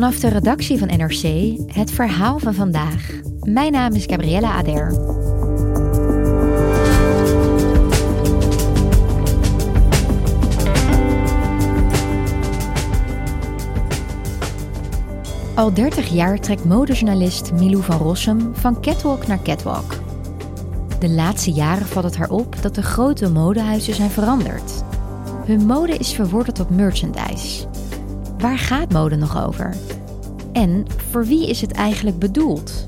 Vanaf de redactie van NRC het verhaal van vandaag. Mijn naam is Gabriella Ader. Al 30 jaar trekt modejournalist Milou van Rossum van catwalk naar catwalk. De laatste jaren valt het haar op dat de grote modehuizen zijn veranderd. Hun mode is verworden tot merchandise. Waar gaat mode nog over? En voor wie is het eigenlijk bedoeld?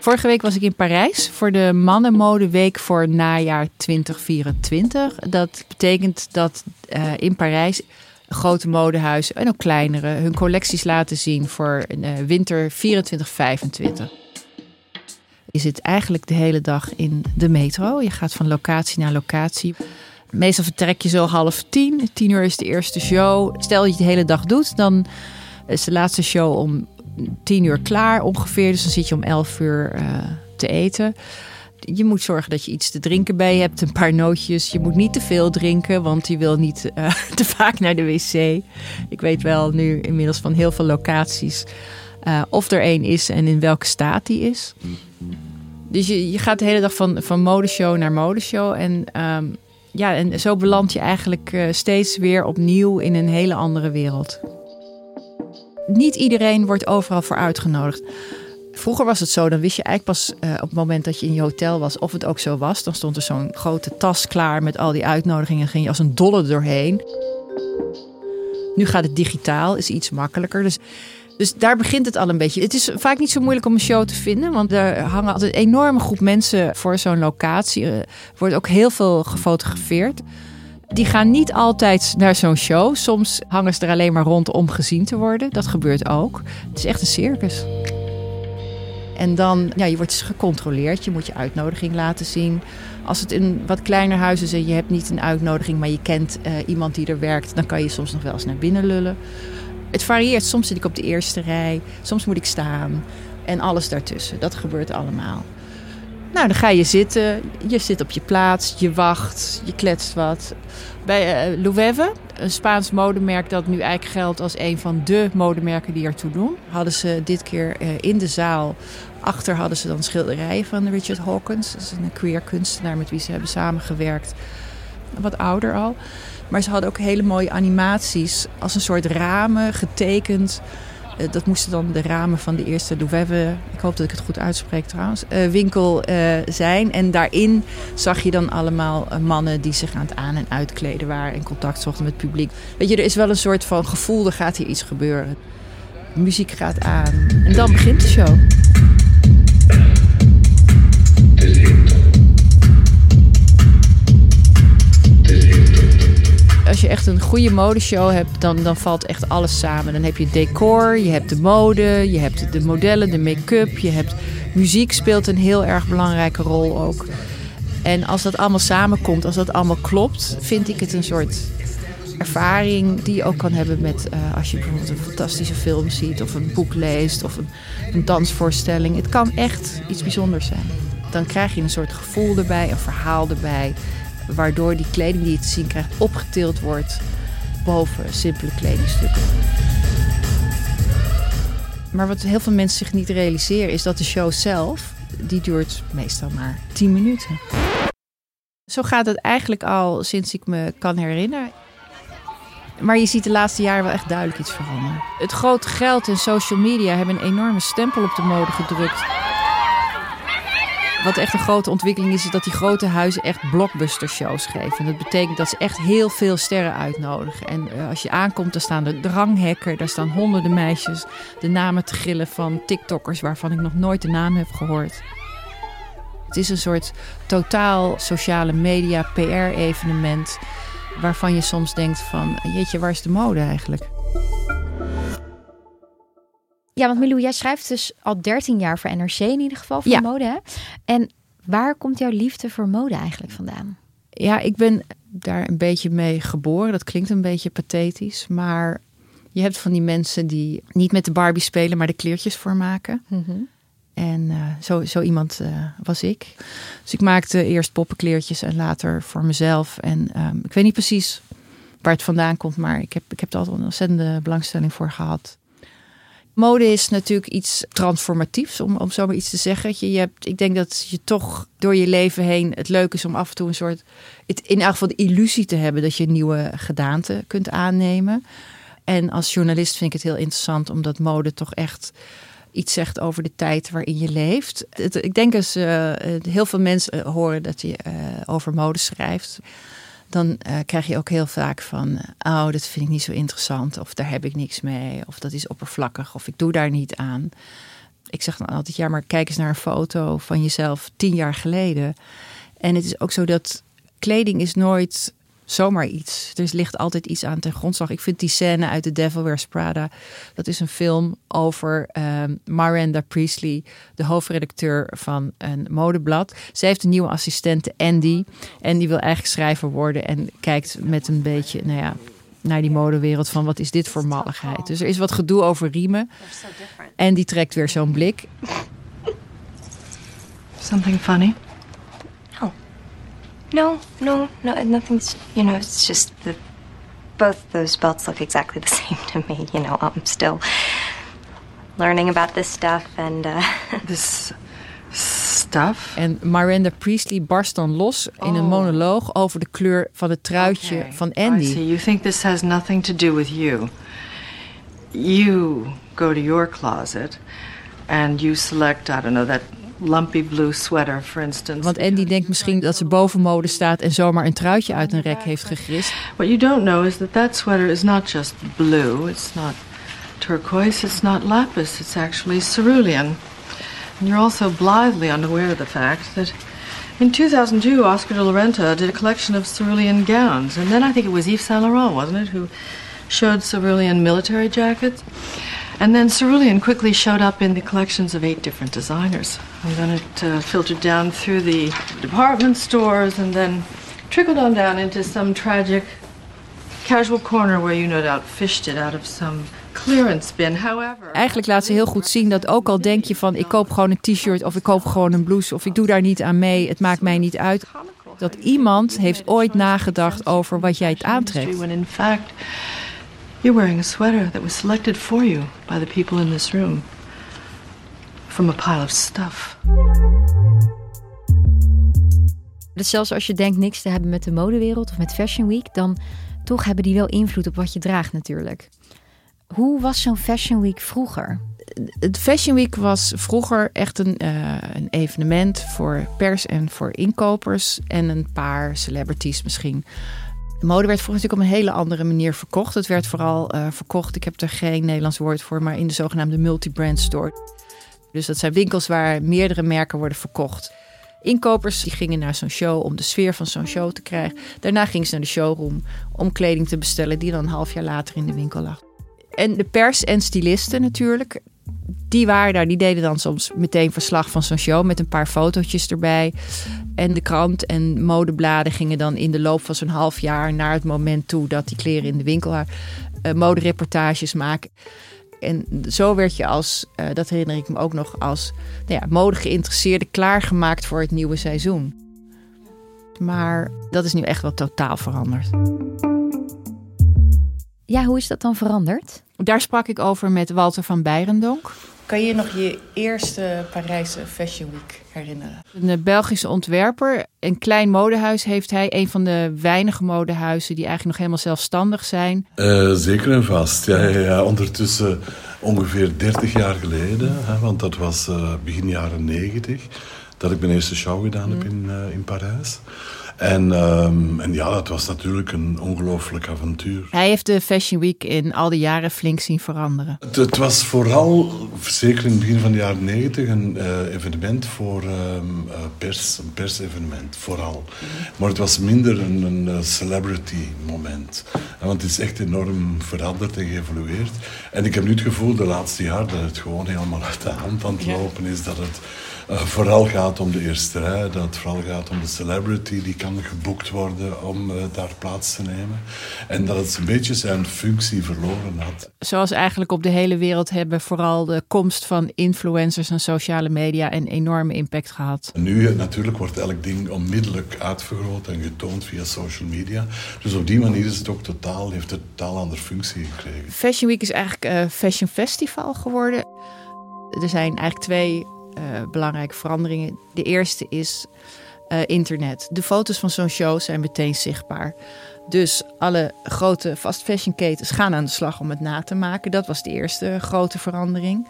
Vorige week was ik in Parijs voor de Mannenmodeweek voor najaar 2024. Dat betekent dat uh, in Parijs grote modehuizen en ook kleinere hun collecties laten zien voor uh, winter 24-25. Je zit eigenlijk de hele dag in de metro. Je gaat van locatie naar locatie. Meestal vertrek je zo half tien. Tien uur is de eerste show. Stel dat je de hele dag doet, dan is de laatste show om tien uur klaar ongeveer. Dus dan zit je om elf uur uh, te eten. Je moet zorgen dat je iets te drinken bij hebt, een paar nootjes. Je moet niet te veel drinken, want je wil niet uh, te vaak naar de wc. Ik weet wel nu inmiddels van heel veel locaties uh, of er één is en in welke staat die is. Dus je, je gaat de hele dag van, van modeshow naar modeshow. En, um, ja, en zo beland je eigenlijk uh, steeds weer opnieuw in een hele andere wereld. Niet iedereen wordt overal voor uitgenodigd. Vroeger was het zo, dan wist je eigenlijk pas uh, op het moment dat je in je hotel was of het ook zo was. Dan stond er zo'n grote tas klaar met al die uitnodigingen. Ging je als een dolle doorheen. Nu gaat het digitaal, is iets makkelijker. Dus, dus daar begint het al een beetje. Het is vaak niet zo moeilijk om een show te vinden, want er hangen altijd een enorme groep mensen voor zo'n locatie. Er wordt ook heel veel gefotografeerd. Die gaan niet altijd naar zo'n show. Soms hangen ze er alleen maar rond om gezien te worden. Dat gebeurt ook. Het is echt een circus. En dan, ja, je wordt dus gecontroleerd. Je moet je uitnodiging laten zien. Als het in wat kleiner huis is en je hebt niet een uitnodiging, maar je kent uh, iemand die er werkt, dan kan je soms nog wel eens naar binnen lullen. Het varieert. Soms zit ik op de eerste rij, soms moet ik staan. En alles daartussen. Dat gebeurt allemaal. Nou, dan ga je zitten. Je zit op je plaats, je wacht, je kletst wat. Bij uh, een Spaans modemerk dat nu eigenlijk geldt als een van de modemerken die ertoe doen, hadden ze dit keer uh, in de zaal. Achter hadden ze dan schilderijen van Richard Hawkins. Dat is een queer kunstenaar met wie ze hebben samengewerkt. Wat ouder al. Maar ze hadden ook hele mooie animaties als een soort ramen getekend. Uh, dat moesten dan de ramen van de eerste Louvre, ik hoop dat ik het goed uitspreek trouwens, uh, winkel uh, zijn. En daarin zag je dan allemaal mannen die zich aan het aan- en uitkleden waren en contact zochten met het publiek. Weet je, er is wel een soort van gevoel, er gaat hier iets gebeuren. Muziek gaat aan en dan begint de show. Als je echt een goede modeshow hebt, dan, dan valt echt alles samen. Dan heb je decor, je hebt de mode, je hebt de modellen, de make-up, je hebt muziek speelt een heel erg belangrijke rol ook. En als dat allemaal samenkomt, als dat allemaal klopt, vind ik het een soort ervaring die je ook kan hebben met uh, als je bijvoorbeeld een fantastische film ziet of een boek leest of een, een dansvoorstelling. Het kan echt iets bijzonders zijn. Dan krijg je een soort gevoel erbij, een verhaal erbij waardoor die kleding die je te zien krijgt opgetild wordt boven simpele kledingstukken. Maar wat heel veel mensen zich niet realiseren is dat de show zelf, die duurt meestal maar 10 minuten. Zo gaat het eigenlijk al sinds ik me kan herinneren. Maar je ziet de laatste jaren wel echt duidelijk iets veranderen. Het grote geld en social media hebben een enorme stempel op de mode gedrukt. Wat echt een grote ontwikkeling is, is dat die grote huizen echt blockbuster shows geven. En dat betekent dat ze echt heel veel sterren uitnodigen. En uh, als je aankomt, dan staan er dranghekken, daar staan honderden meisjes de namen te gillen van TikTokkers waarvan ik nog nooit de naam heb gehoord. Het is een soort totaal sociale media PR-evenement waarvan je soms denkt van, jeetje, waar is de mode eigenlijk? Ja, want Milou, jij schrijft dus al 13 jaar voor NRC in ieder geval, voor Ja. mode. Hè? En waar komt jouw liefde voor mode eigenlijk vandaan? Ja, ik ben daar een beetje mee geboren. Dat klinkt een beetje pathetisch, maar je hebt van die mensen die niet met de Barbie spelen, maar de kleertjes voor maken. En eh, zo, zo iemand eh, was ik. Dus ik maakte eerst poppenkleertjes en later voor mezelf. En ehm, ik weet niet precies waar het vandaan komt, maar ik heb, ik heb er altijd een ontzettende belangstelling voor gehad. Mode is natuurlijk iets transformatiefs, om, om zo maar iets te zeggen. Je, je hebt, ik denk dat je toch door je leven heen het leuk is om af en toe een soort, het, in elk geval de illusie te hebben dat je nieuwe gedaante kunt aannemen. En als journalist vind ik het heel interessant, omdat mode toch echt iets zegt over de tijd waarin je leeft. Ik denk als eh, heel veel mensen horen dat je eh, over mode schrijft, dan eh, krijg je ook heel vaak van, eh, oh, dat vind ik niet zo interessant, of daar heb ik niks mee, of dat is oppervlakkig, of ik doe daar niet aan. Ik zeg dan altijd, ja, maar kijk eens naar een foto van jezelf tien jaar geleden. En het is ook zo dat kleding is nooit zomaar iets. Er ligt altijd iets aan ten grondslag. Ik vind die scène uit The Devil Wears Prada, dat is een film over ehm Miranda Priestley, de hoofdredacteur van een modeblad. Zij heeft een nieuwe assistente, Andy. En die wil eigenlijk schrijver worden en kijkt met een beetje, nou ja, naar die modewereld van wat is dit voor malligheid. Dus er is wat gedoe over riemen. En die trekt weer zo'n blik. Something funny? No, no, no, nothing's, you know, it's just that both those belts look exactly the same to me. You know, I'm still learning about this stuff and, uh, This stuff? En Miranda Priestley barst dan los in een Oh. monoloog over de kleur van het truitje Okay, van I Andy. see. You think this has nothing to do with you. You go to your closet and you select, I don't know, that lumpy blue sweater, for instance. Want Andy denkt misschien dat ze boven mode staat en zomaar een truitje uit een rek heeft gegrist. What you don't know is that that sweater is not just blue. It's not turquoise. It's not lapis. It's actually cerulean. And you're also blithely unaware of the fact that in 2002, Oscar de la Renta did a collection of cerulean gowns. And then I think it was Yves Saint Laurent, wasn't it, who showed cerulean military jackets? And then cerulean quickly showed up in the collections of eight different designers. And then it uh, filtered down through the department stores and then trickled on down into some tragic casual corner where you no doubt fished it out of some clearance bin. However, Eigenlijk laat ze heel goed zien dat ook al denk je van ik koop gewoon een t-shirt of ik koop gewoon een blouse of ik doe daar niet aan mee, het maakt mij niet uit. Dat iemand heeft ooit nagedacht over wat jij het aantrekt. You're wearing a sweater that was selected for you by the people in this room from a pile of stuff. Dus zelfs als je denkt niks te hebben met de modewereld of met Fashion Week, dan toch hebben die wel invloed op wat je draagt natuurlijk. Hoe was zo'n Fashion Week vroeger? Het Fashion Week was vroeger echt een, eh, een evenement voor pers en voor inkopers en een paar celebrities misschien. De mode werd vroeger natuurlijk op een hele andere manier verkocht. Het werd vooral eh, verkocht, ik heb er geen Nederlands woord voor, maar in de zogenaamde multi-brand store. Dus dat zijn winkels waar meerdere merken worden verkocht. Inkopers die gingen naar zo'n show om de sfeer van zo'n show te krijgen. Daarna gingen ze naar de showroom om kleding te bestellen die dan een half jaar later in de winkel lag. En de pers en stylisten natuurlijk, die waren daar. Die deden dan soms meteen verslag van zo'n show met een paar fotootjes erbij. En de krant en modebladen gingen dan in de loop van zo'n half jaar naar het moment toe dat die kleren in de winkel waren, eh, modereportages maken. En zo werd je als, eh, dat herinner ik me ook nog, als nou ja, mode geïnteresseerde klaargemaakt voor het nieuwe seizoen. Maar dat is nu echt wel totaal veranderd. Ja, hoe is dat dan veranderd? Daar sprak ik over met Walter van Beirendonk. Kan je nog je eerste Parijse Fashion Week herinneren? Een eh, Belgische ontwerper, een klein modehuis heeft hij. Een van de weinige modehuizen die eigenlijk nog helemaal zelfstandig zijn. Uh, zeker en vast. Ja, ja, ja, ondertussen ongeveer 30 jaar geleden, hè, want dat was uh, begin jaren 90, dat ik mijn eerste show gedaan heb in, uh, in Parijs. En, um, en ja, dat was natuurlijk een ongelooflijk avontuur. Hij heeft de Fashion Week in al die jaren flink zien veranderen. Het, het was vooral, zeker in het begin van de jaren negentig, een uh, evenement voor um, uh, pers, een persevenement, vooral. Maar het was minder een, een celebrity moment. Want het is echt enorm veranderd en geëvolueerd. En ik heb nu het gevoel de laatste jaren dat het gewoon helemaal uit de hand aan het lopen is. Dat het uh, vooral gaat om de eerste rij, dat het vooral gaat om de celebrity die kan geboekt worden om uh, daar plaats te nemen. En dat het een beetje zijn functie verloren had. Zoals eigenlijk op de hele wereld hebben vooral de komst van influencers en sociale media een enorme impact gehad. Nu natuurlijk wordt elk ding onmiddellijk uitvergroot en getoond via social media. Dus op die manier is het ook totaal, heeft het een totaal andere functie gekregen. Fashion Week is eigenlijk een fashion festival geworden. Er zijn eigenlijk twee belangrijke veranderingen. De eerste is uh, internet. De foto's van zo'n show zijn meteen zichtbaar. Dus alle grote fast fashion ketens gaan aan de slag om het na te maken. Dat was de eerste grote verandering.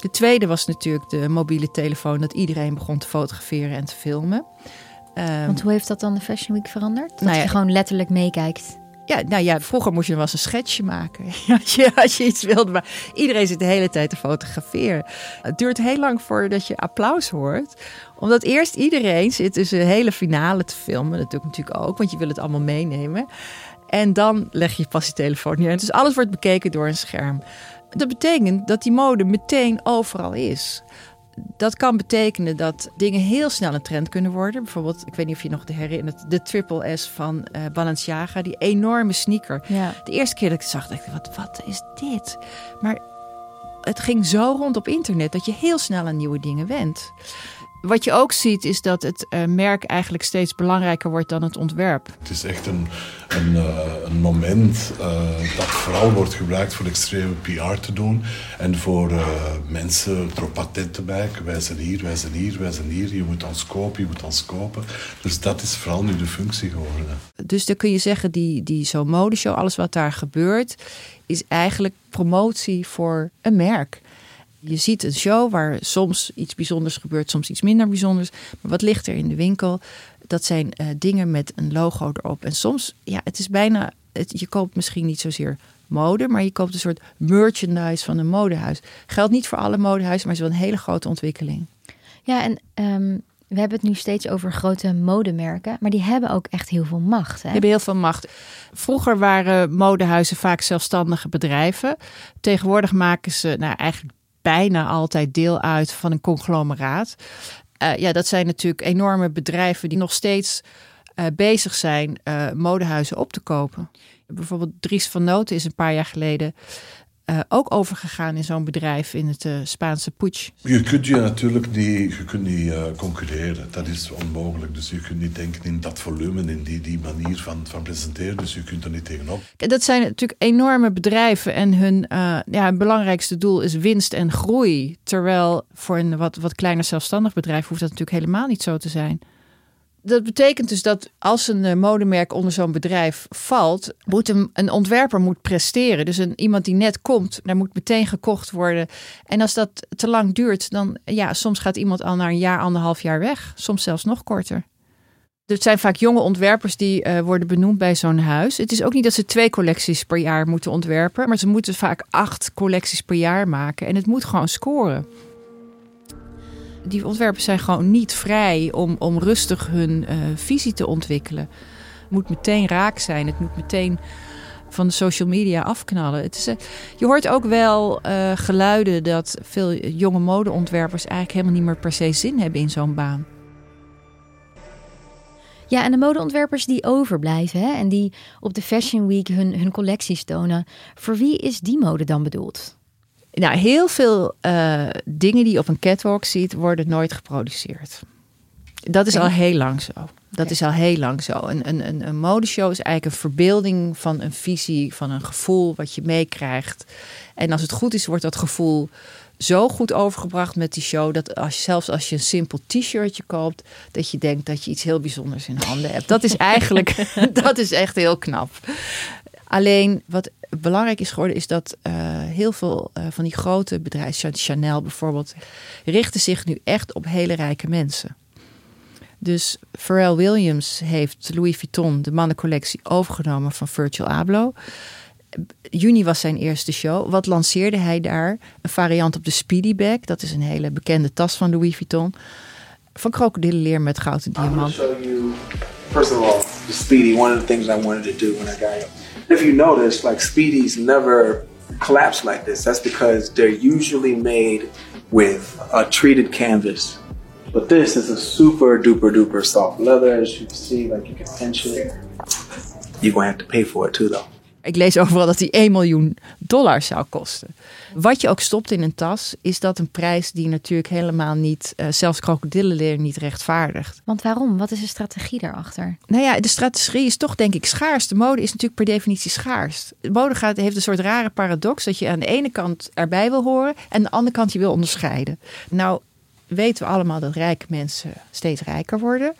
De tweede was natuurlijk de mobiele telefoon, dat iedereen begon te fotograferen en te filmen. Um, Want hoe heeft dat dan de Fashion Week veranderd? Dat nou ja, je gewoon letterlijk meekijkt. Nou ja, vroeger moest je wel eens een schetsje maken. Als je, als je iets wilde. Maar iedereen zit de hele tijd te fotograferen. Het duurt heel lang voordat je applaus hoort. Omdat eerst iedereen zit dus een hele finale te filmen. Dat doe ik natuurlijk ook, want je wil het allemaal meenemen. En dan leg je pas je telefoon neer. Dus alles wordt bekeken door een scherm. Dat betekent dat die mode meteen overal is dat kan betekenen dat dingen heel snel een trend kunnen worden. Bijvoorbeeld, ik weet niet of je nog de herinnert, de Triple S van uh, Balenciaga, die enorme sneaker. Ja. De eerste keer dat ik het zag, dacht ik, wat, wat is dit? Maar het ging zo rond op internet dat je heel snel aan nieuwe dingen went. Wat je ook ziet is dat het uh, merk eigenlijk steeds belangrijker wordt dan het ontwerp. Het is echt een, een, uh, een moment uh, dat vooral wordt gebruikt voor extreme PR te doen. En voor mensen op patent te maken. Wij zijn hier, wij zijn hier, wij zijn hier. Je moet ons kopen, je moet ons kopen. Dus dat is vooral nu de functie geworden. Dus dan kun je zeggen, die, die zo'n modeshow, alles wat daar gebeurt... is eigenlijk promotie voor een merk. Je ziet een show waar soms iets bijzonders gebeurt, soms iets minder bijzonders. Maar wat ligt er in de winkel? Dat zijn uh, dingen met een logo erop. En soms, ja, het is bijna. Het, je koopt misschien niet zozeer mode, maar je koopt een soort merchandise van een modehuis. Geldt niet voor alle modehuizen, maar is wel een hele grote ontwikkeling. Ja, en um, we hebben het nu steeds over grote modemerken, maar die hebben ook echt heel veel macht. Hè? Die hebben heel veel macht. Vroeger waren modehuizen vaak zelfstandige bedrijven. Tegenwoordig maken ze nou, eigenlijk bijna altijd deel uit van een conglomeraat. Uh, ja, dat zijn natuurlijk enorme bedrijven die nog steeds uh, bezig zijn uh, modehuizen op te kopen. Bijvoorbeeld Dries van Noten is een paar jaar geleden uh, ook overgegaan in zo'n bedrijf in het uh, Spaanse putsch. Je kunt je natuurlijk niet, je kunt niet uh, concurreren. Dat is onmogelijk. Dus je kunt niet denken in dat volume, in die, die manier van, van presenteren. Dus je kunt er niet tegenop. Dat zijn natuurlijk enorme bedrijven en hun, ja, hun belangrijkste doel is winst en groei. Terwijl voor een wat, wat kleiner zelfstandig bedrijf hoeft dat natuurlijk helemaal niet zo te zijn. Dat betekent dus dat als een modemerk onder zo'n bedrijf valt, moet een, ontwerper moet presteren. Dus een, iemand die net komt, daar moet meteen gekocht worden. En als dat te lang duurt, dan ja, soms gaat iemand al na een jaar, anderhalf jaar weg. Soms zelfs nog korter. Het zijn vaak jonge ontwerpers die uh, worden benoemd bij zo'n huis. Het is ook niet dat ze twee collecties per jaar moeten ontwerpen, maar ze moeten vaak acht collecties per jaar maken. En het moet gewoon scoren die ontwerpers zijn gewoon niet vrij om, om rustig hun uh, visie te ontwikkelen. Het moet meteen raak zijn. Het moet meteen van de social media afknallen. Het is, uh, je hoort ook wel uh, geluiden dat veel jonge modeontwerpers eigenlijk helemaal niet meer per se zin hebben in zo'n baan. Ja, en de modeontwerpers die overblijven hè, en die op de Fashion Week hun, hun collecties tonen, voor wie is die mode dan bedoeld? Nou, heel veel uh, dingen die je op een catwalk ziet, worden nooit geproduceerd. Dat is al heel lang zo. Dat is al heel lang zo. Een, een, een, een modeshow is eigenlijk een verbeelding van een visie, van een gevoel wat je meekrijgt. En als het goed is, wordt dat gevoel zo goed overgebracht met die show dat als, zelfs als je een simpel t-shirtje koopt, dat je denkt dat je iets heel bijzonders in handen hebt. Dat is eigenlijk, dat is echt heel knap. Alleen wat belangrijk is geworden, is dat uh, heel veel uh, van die grote bedrijven, Chanel bijvoorbeeld, richten zich nu echt op hele rijke mensen. Dus Pharrell Williams heeft Louis Vuitton, de mannencollectie, overgenomen van Virgil Abloh. Juni was zijn eerste show. Wat lanceerde hij daar? Een variant op de Speedy Bag. Dat is een hele bekende tas van Louis Vuitton. Van krokodillenleer met goud en diamant. first of all, the Speedy. One of the things I wanted to do when I got. If you notice, like Speedies never collapse like this. That's because they're usually made with a treated canvas. But this is a super duper duper soft leather. As you can see, like you can pinch it. You're gonna have to pay for it too, though. Ik lees overal dat die 1 miljoen dollar zou kosten. Wat je ook stopt in een tas, is dat een prijs die natuurlijk helemaal niet, uh, zelfs krokodillenleer niet rechtvaardigt. Want waarom? Wat is de strategie daarachter? Nou ja, de strategie is toch denk ik schaars. De mode is natuurlijk per definitie schaars. De mode gaat, heeft een soort rare paradox dat je aan de ene kant erbij wil horen en aan de andere kant je wil onderscheiden. Nou weten we allemaal dat rijke mensen steeds rijker worden.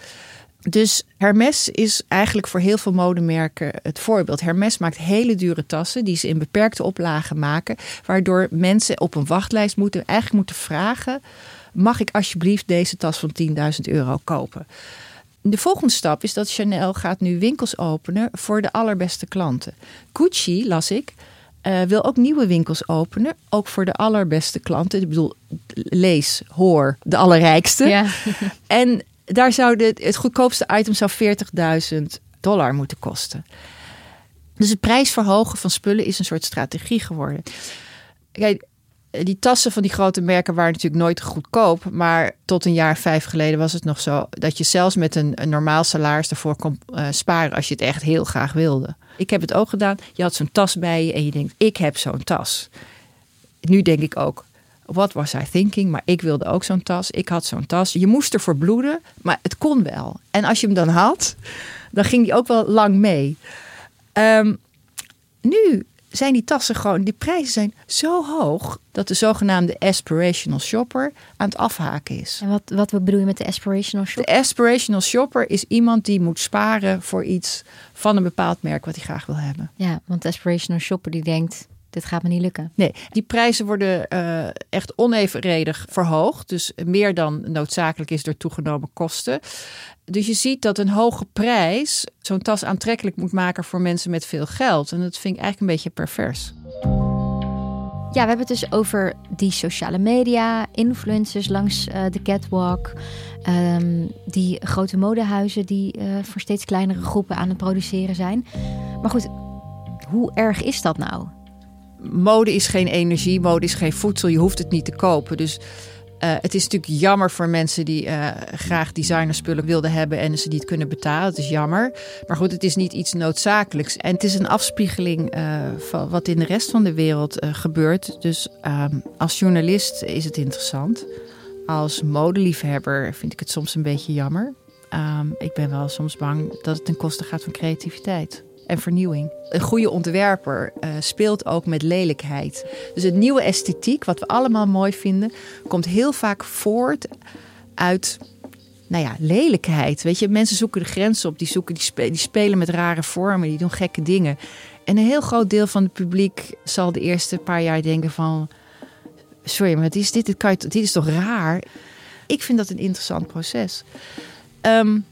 Dus Hermes is eigenlijk voor heel veel modemerken het voorbeeld. Hermes maakt hele dure tassen die ze in beperkte oplagen maken, waardoor mensen op een wachtlijst moeten eigenlijk moeten vragen: mag ik alsjeblieft deze tas van 10.000 euro kopen? De volgende stap is dat Chanel gaat nu winkels openen voor de allerbeste klanten. Gucci, las ik, uh, wil ook nieuwe winkels openen. Ook voor de allerbeste klanten. Ik bedoel, lees, hoor, de allerrijkste. Ja. en daar zou de, het goedkoopste item zou 40.000 dollar moeten kosten. Dus het prijsverhogen van spullen is een soort strategie geworden. Kijk, die tassen van die grote merken waren natuurlijk nooit goedkoop. Maar tot een jaar vijf geleden was het nog zo dat je zelfs met een, een normaal salaris ervoor kon uh, sparen als je het echt heel graag wilde. Ik heb het ook gedaan. Je had zo'n tas bij je en je denkt, ik heb zo'n tas. Nu denk ik ook, what was I thinking? Maar ik wilde ook zo'n tas. Ik had zo'n tas. Je moest ervoor bloeden, maar het kon wel. En als je hem dan had, dan ging die ook wel lang mee. Um, nu zijn die tassen gewoon, die prijzen zijn zo hoog dat de zogenaamde aspirational shopper aan het afhaken is. En wat, wat bedoel je met de aspirational shopper? De aspirational shopper is iemand die moet sparen voor iets van een bepaald merk wat hij graag wil hebben. Ja, want de aspirational shopper die denkt, dit gaat me niet lukken. Nee, die prijzen worden uh, echt onevenredig verhoogd. Dus meer dan noodzakelijk is door toegenomen kosten. Dus je ziet dat een hoge prijs zo'n tas aantrekkelijk moet maken voor mensen met veel geld. En dat vind ik eigenlijk een beetje pervers. Ja, we hebben het dus over die sociale media, influencers langs uh, de catwalk, um, die grote modehuizen die uh, voor steeds kleinere groepen aan het produceren zijn. Maar goed, hoe erg is dat nou? Mode is geen energie, mode is geen voedsel, je hoeft het niet te kopen. Dus uh, het is natuurlijk jammer voor mensen die uh, graag designerspullen wilden hebben en ze niet kunnen betalen. Het is jammer. Maar goed, het is niet iets noodzakelijks. En het is een afspiegeling uh, van wat in de rest van de wereld gebeurt. Dus um, als journalist is het interessant. Als modeliefhebber vind ik het soms een beetje jammer. Um, ik ben wel soms bang dat het ten koste gaat van creativiteit en vernieuwing. Een goede ontwerper uh, speelt ook met lelijkheid. Dus het nieuwe esthetiek, wat we allemaal mooi vinden, komt heel vaak voort uit nou ja, lelijkheid. Weet je, mensen zoeken de grenzen op, die, zoeken, die, spelen, die spelen met rare vormen, die doen gekke dingen. En een heel groot deel van het publiek zal de eerste paar jaar denken van... Sorry, maar is dit, dit, kan je, dit is toch raar? Ik vind dat een interessant proces. Um,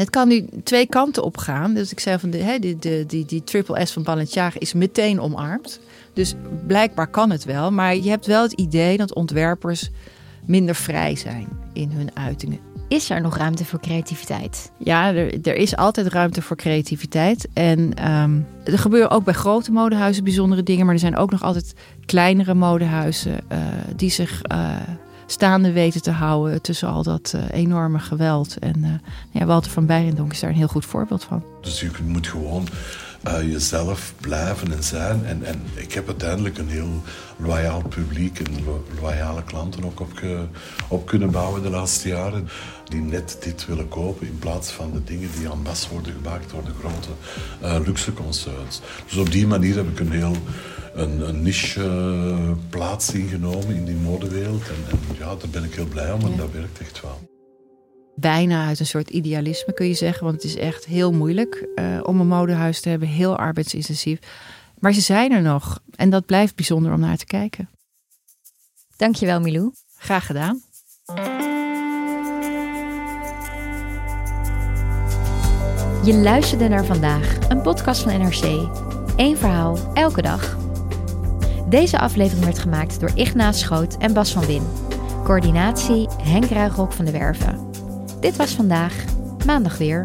het kan nu twee kanten op gaan. Dus ik zei van de, hè, die, die, die, die triple S van Balenciaga is meteen omarmd. Dus blijkbaar kan het wel. Maar je hebt wel het idee dat ontwerpers minder vrij zijn in hun uitingen. Is er nog ruimte voor creativiteit? Ja, er, er is altijd ruimte voor creativiteit. En um, er gebeuren ook bij grote modehuizen bijzondere dingen. Maar er zijn ook nog altijd kleinere modehuizen uh, die zich... Uh, staande weten te houden tussen al dat uh, enorme geweld. En uh, ja, Walter van Beirendonk is daar een heel goed voorbeeld van. Dus je moet gewoon uh, jezelf blijven en zijn. En, en ik heb uiteindelijk een heel loyaal publiek en lo loyale klanten ook op, op kunnen bouwen de laatste jaren. Die net dit willen kopen in plaats van de dingen die aan bas worden gemaakt door de grote luxe concerns. Dus op die manier heb ik een heel een, een niche eh, plaats ingenomen in die modewereld. En, en, ja, daar ben ik heel blij om en dat werkt echt wel. Bijna uit een soort idealisme kun je zeggen, want het is echt heel moeilijk uh, om een modehuis te hebben, heel arbeidsintensief. Maar ze zijn er nog en dat blijft bijzonder om naar te kijken. Dankjewel Milou. Graag gedaan. Je luisterde naar vandaag, een podcast van NRC. Eén verhaal, elke dag. Deze aflevering werd gemaakt door Ignaas Schoot en Bas van Win. Coördinatie Henk Ruigrok van de Werven. Dit was vandaag, maandag weer.